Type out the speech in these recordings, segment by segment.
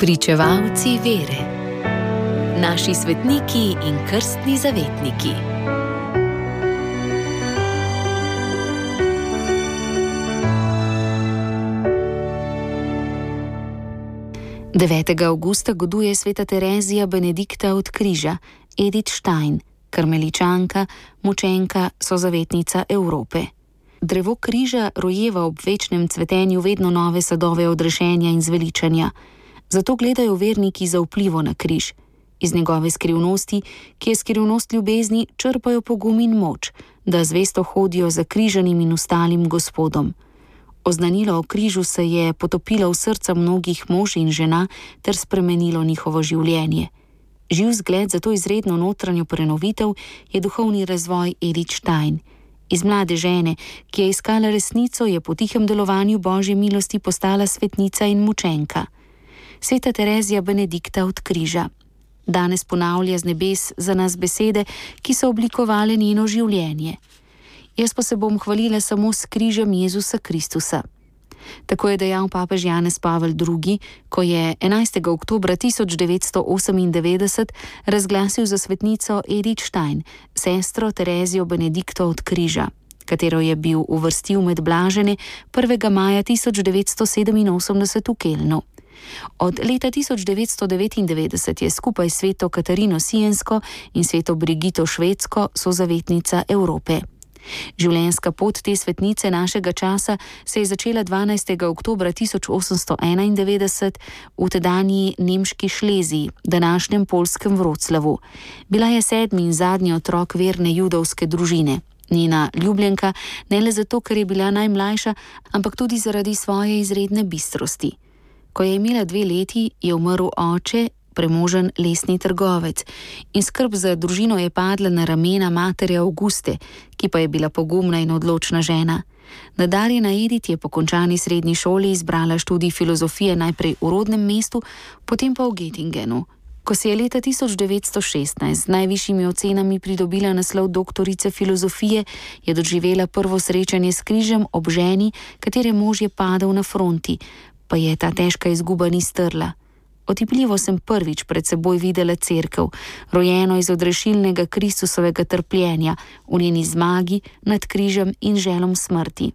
Pričevalci vere, naši svetniki in krstni zavetniki. Devetega avgusta goduje sveta Terezija Benedikta od Križa, Edith Stein, karmeličanka, mučenka, so zavetnica Evrope. Drevo križa rojeva ob večnem cvetenju vedno nove sadove odrešenja in zveličanja zato gledajo verniki za vplivo na križ. Iz njegove skrivnosti, ki je skrivnost ljubezni, črpajo pogum in moč, da zvesto hodijo za križanim in ostalim gospodom. Oznanilo o križu se je potopilo v srca mnogih mož in žena ter spremenilo njihovo življenje. Živ zgled za to izredno notranjo prenovitev je duhovni razvoj Edith Stein. Iz mlade žene, ki je iskala resnico, je po tihem delovanju Božje milosti postala svetnica in mučenka sveta Terezija Benedikta od križa. Danes ponavlja z nebes za nas besede, ki so oblikovali njeno življenje. Jaz pa se bom hvalila samo s križem Jezusa Kristusa. Tako je dejal papež Janez Pavel II., ko je 11. oktober 1998 razglasil za svetnico Edith Stein, sestro Terezijo Benedikto od križa, katero je bil uvrstil med blažene 1. maja 1987 v Kelnu. Od leta 1999 je skupaj s sveto Katarino Sijensko in sveto Brigito Švedsko so zavetnica Evrope. Življenjska pot te svetnice našega časa se je začela 12. oktober 1891 v tedanji nemški Šleziji, današnjem polskem Vroclavu. Bila je sedmi in zadnji otrok verne judovske družine. Njena ljubljenka ne le zato, ker je bila najmlajša, ampak tudi zaradi svoje izredne bistrosti. Ko je imela dve leti, je umrl oče, premožen lesni trgovec, in skrb za družino je padla na ramena matere Auguste, ki pa je bila pogumna in odločna žena. Nadarjena Edith je po končani srednji šoli izbrala študij filozofije najprej v rodnem mestu, potem pa v Gettingenu. Ko se je leta 1916 z najvišjimi ocenami pridobila naslov doktorice filozofije, je doživela prvo srečanje s križem ob ženi, katere mož je padel na fronti, pa je ta težka izguba ni strla. Otipljivo sem prvič pred seboj videla crkv, rojeno iz odrešilnega Kristusovega trpljenja, v njeni zmagi nad križem in želom smrti.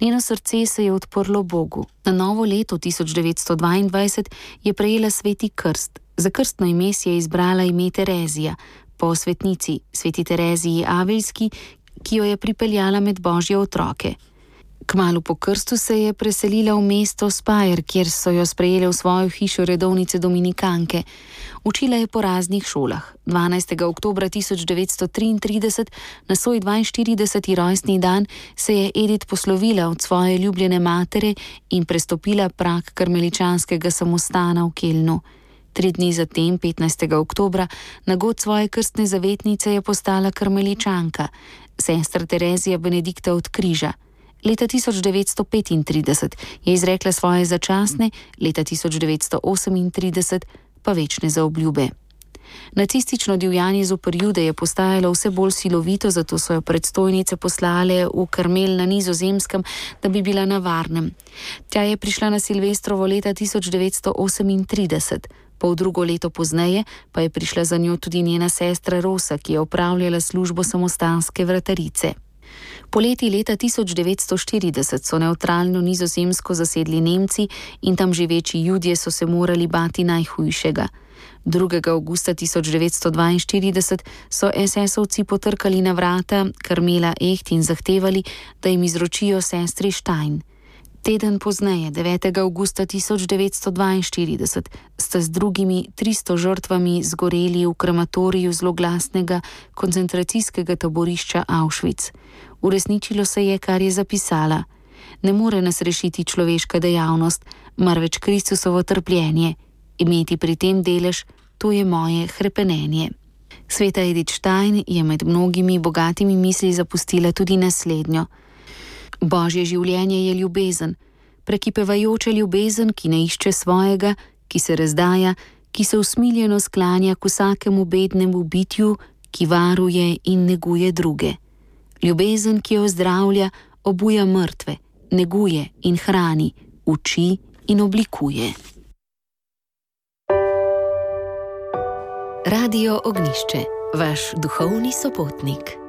Njeno srce se je odprlo Bogu. Na novo leto 1922 je prejela sveti krst. Za krstno ime si je izbrala ime Terezija, po svetnici, sveti Tereziji Avelski, ki jo je pripeljala med božje otroke. Kmalo po krstu se je preselila v mesto Spajer, kjer so jo sprejeli v svojo hišo redovnice Dominikanke. Učila je po raznih šolah. 12. oktober 1933, na svoj 42. rojstni dan, se je Edith poslovila od svoje ljubljene matere in prestopila prak karmeličanskega samostana v Kelnu. Tri dni zatem, 15. oktober, na god svoje krstne zavetnice je postala karmeličanka, sestra Terezija Benedikta od Križa. Leta 1935 je izrekla svoje začasne, leta 1938 pa večne zaobljube. Nacistično divjanje zoper jude je postajalo vse bolj silovito, zato so jo predstojnice poslale v Karmel na nizozemskem, da bi bila na varnem. Tja je prišla na Silvestrovo leta 1938, pol drugo leto pozneje pa je prišla za njo tudi njena sestra Rosa, ki je opravljala službo samostanske vratarice. Poleti leta 1940 so neutralno nizozemsko zasedli Nemci in tam živeči ljudje so se morali bati najhujšega. 2. augusta 1942 so SS-ovci potrkali na vrata Karmela Eht in zahtevali, da jim izročijo sestri Stein. Teden pozneje, 9. augusta 1942, sta z drugimi 300 žrtvami zgoreli v krematoriju zloglasnega koncentracijskega taborišča Auschwitz. Uresničilo se je, kar je zapisala. Ne more nas rešiti človeška dejavnost, marveč Kristusovo trpljenje. Imeti pri tem delež, to je moje krepenenje. Sveta Edith Stein je med mnogimi bogatimi misli zapustila tudi naslednjo. Božje življenje je ljubezen, prekipevajoča ljubezen, ki ne išče svojega, ki se razdaja, ki se usmiljeno sklanja k vsakemu bednemu bitju, ki varuje in neguje druge Ljubezen, ki jo ozdravlja, obuja mrtve, neguje in hrani, uči in oblikuje. Radio Ognišče, vaš duhovni sopotnik.